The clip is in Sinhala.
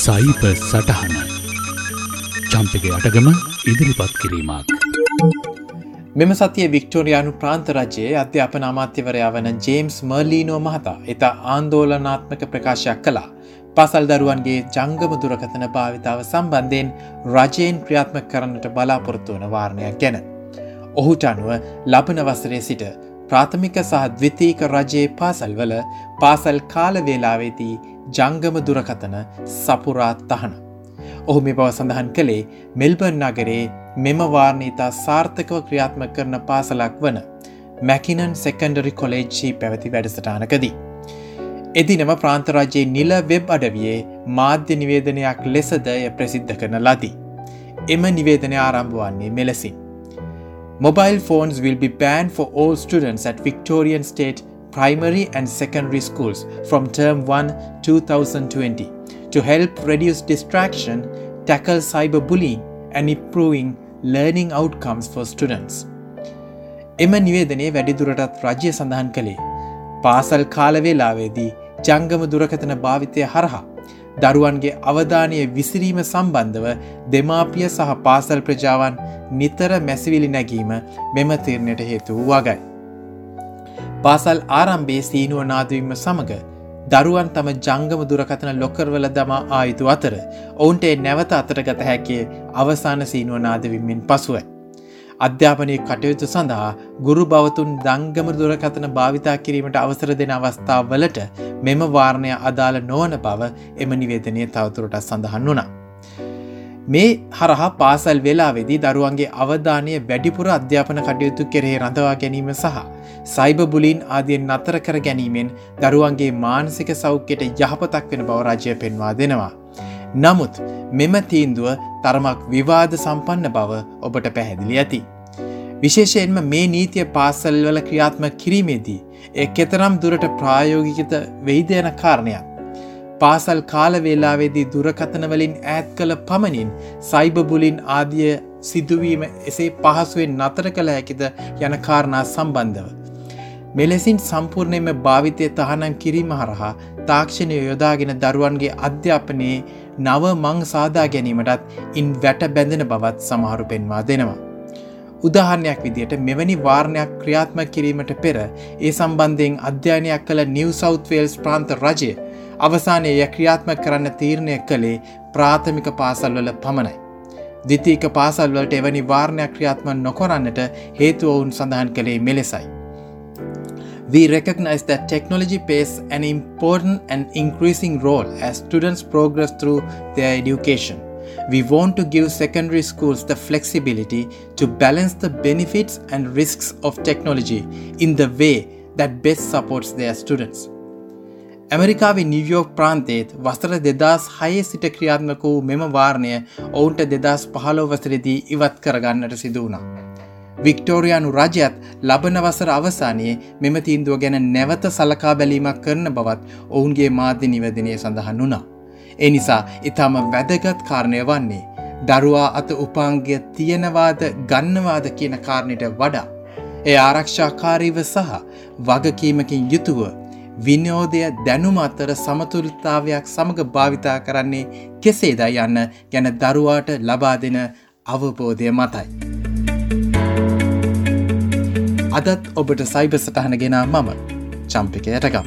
සයිප සටහන චම්පක අටගම ඉදිරිපත් කිරීමක්. මෙම සතිය වික්ටෝරයානු ප්‍රාන්ත රජයේ අධ්‍යාපන අමාත්‍යවරයා වන ජේම්ස් මර්ලීනෝ මහතා එතා ආන්දෝලනාත්මක ප්‍රකාශයක් කලා පසල් දරුවන්ගේ ජංගම දුරකථන භාවිතාව සම්බන්ධයෙන් රජයෙන් ක්‍රියාත්ම කරන්නට බලාපොරොත්තු වන වාරණයක් ගැන. ඔහුට අනුව ලබන වසරේ සිට ප්‍රාථමික සහ දවිතීක රජයේ පාසල්වල පාසල් කාලවේලාවේදී ජංගම දුරකතන සපුරාත් තහන. ඔහු මෙ බව සඳහන් කළේ මෙල්බර්න් නගරේ මෙම වාර්ණීතා සාර්ථකව ක්‍රියාත්ම කරන පාසලක් වන මැකිනන් සෙකන්ඩරි කොලේජ්ජී පැවති වැඩසටානකදී. එදිනම ප්‍රාන්තරාජයේ නිල වෙබ් අඩවියේ මාධ්‍ය නිවේදනයක් ලෙසදය ප්‍රසිද්ධ කරන ලදී. එම නිවේදනය ආරම්භ වන්නේ මෙලෙසින්. Mobile phones will be banned for all students at Victorian State primary and secondary schools from term 1 2020 to help reduce distraction, tackle cyberbullying and improving learning outcomes for students. එම නිවේදනයේ වැඩිදුරටත් රජ්‍ය සඳහන් කළේ පාසල් කාලවේලාවේදී ජංගම දුරකතන භාවිතය හරහා දරුවන්ගේ අවධානය විසිරීම සම්බන්ධව දෙමාපිය සහ පාසල් ප්‍රජාවන් නිතර මැසිවිලි නැගීම මෙම තිරණයට හේතු වගයි. පාසල් ආරම්භේ සීනුව නාදවීම සමඟ දරුවන් තම ජංගම දුරකතන ලොකර්වල දමා ආයුතු අතර ඔවුන්ට නැවත අතරගත හැකේ අවසාන සීනුව නාදවිම්මෙන් පසුවයි. අධ්‍යාපනය කටයුතු සඳහා ගුරු බවතුන් දංගම දුරකතන භාවිතා කිරීමට අවසර දෙන අවස්ථාව වලට මෙම වාර්ණය අදාළ නොවන බව එම නිවේදනය තවතුරට සඳහන් වුණා. මේ හරහා පාසල් වෙලාවෙදී දරුවන්ගේ අවධානය වැඩිපුර අධ්‍යාපන කටයුතු කෙරෙහි රඳවා ගැනීම සහ සයිබ බුලින් ආදියෙන් නතර කර ගැනීමෙන් දරුවන්ගේ මානසික සෞඛ්‍යයට යහපතක් වෙන බව රජය පෙන්වා දෙනවා. නමුත් මෙම තීන්දුව තරමක් විවාද සම්පන්න බව ඔබට පැහැදිලි ඇති. විශේෂයෙන්ම මේ නීතිය පාසල්වල ක්‍රියාත්ම කිරීමේදී එ කෙතරම් දුරට ප්‍රායෝගිකත වෙයිදයන කාරණයක්. පාසල් කාලවේලාවේදී දුරකථනවලින් ඈත් කළ පමණින් සයිබබුලින් ආදිය සිදුවීම එසේ පහසුවෙන් නතර කළ හැකිද යන කාරණා සම්බන්ධව. මෙලෙසින් සම්පූර්ණයම භාවිතය තහනම් කිරීම හරහා තාක්ෂණය යොදාගෙන දරුවන්ගේ අධ්‍යාපනයේ නව මං සාදා ගැනීමටත් ඉන් වැට බැඳෙන බවත් සමහරු පෙන්වා දෙනවා. උදාහරණයක් විදියට මෙවැනි වාර්ණයක් ක්‍රියාත්ම කිරීමට පෙර ඒ සම්බන්ධයෙන් අධ්‍යයනයක් කළ නිව සෞත්වේල්ස් ප්‍රාන්ත රජය අවසානය ය ක්‍රියාත්ම කරන්න තීරණය කළේ ප්‍රාථමික පාසල්වල පමණයි. දිතීක පාසල්වලට එවැනි වාර්ණයක් ක්‍රියාත්ම නොකොරන්නට හේතු ඔවුන් සඳහන් කළේ මෙලෙසයි. We recognize that technology plays an important and increasing role as students progress through their education. We want to give secondary schools the flexibility to balance the benefits and risks of technology in the way that best supports their students. ඇමරිකාවේ නිවියෝක් ප්‍රාන්තේත් වසර දෙදස් හයේ සිට ක්‍රියාත්මක වූ මෙම වාර්ණය ඔවුන්ට දෙදස් පහලෝ වසරෙදී ඉවත් කරගන්නට සිදුවනා. වික්ටෝරයානු රජයත් ලබන වසර අවසානයේ මෙම තීන්දුව ගැන නැවත සලකා බැලීමක් කරන බවත් ඔවුන්ගේ මාධ්‍ය නිවදනය සඳහන් වුණා. ඒ නිසා ඉතාම වැදගත් කාරණය වන්නේ දරුවා අත උපාංගය තියෙනවාද ගන්නවාද කියන කාරණයට වඩා. ඒ ආරක්ෂාකාරීව සහ වගකීමකින් යුතුව විනෝදය දැනුම අතර සමතුලතාවයක් සමඟ භාවිතා කරන්නේ කෙසේද යන්න ගැන දරුවාට ලබා දෙන අවබෝධය මතයි. අදත් ඔබට සයිබ සටහන ගෙනා මම චම්පිකයටකම්.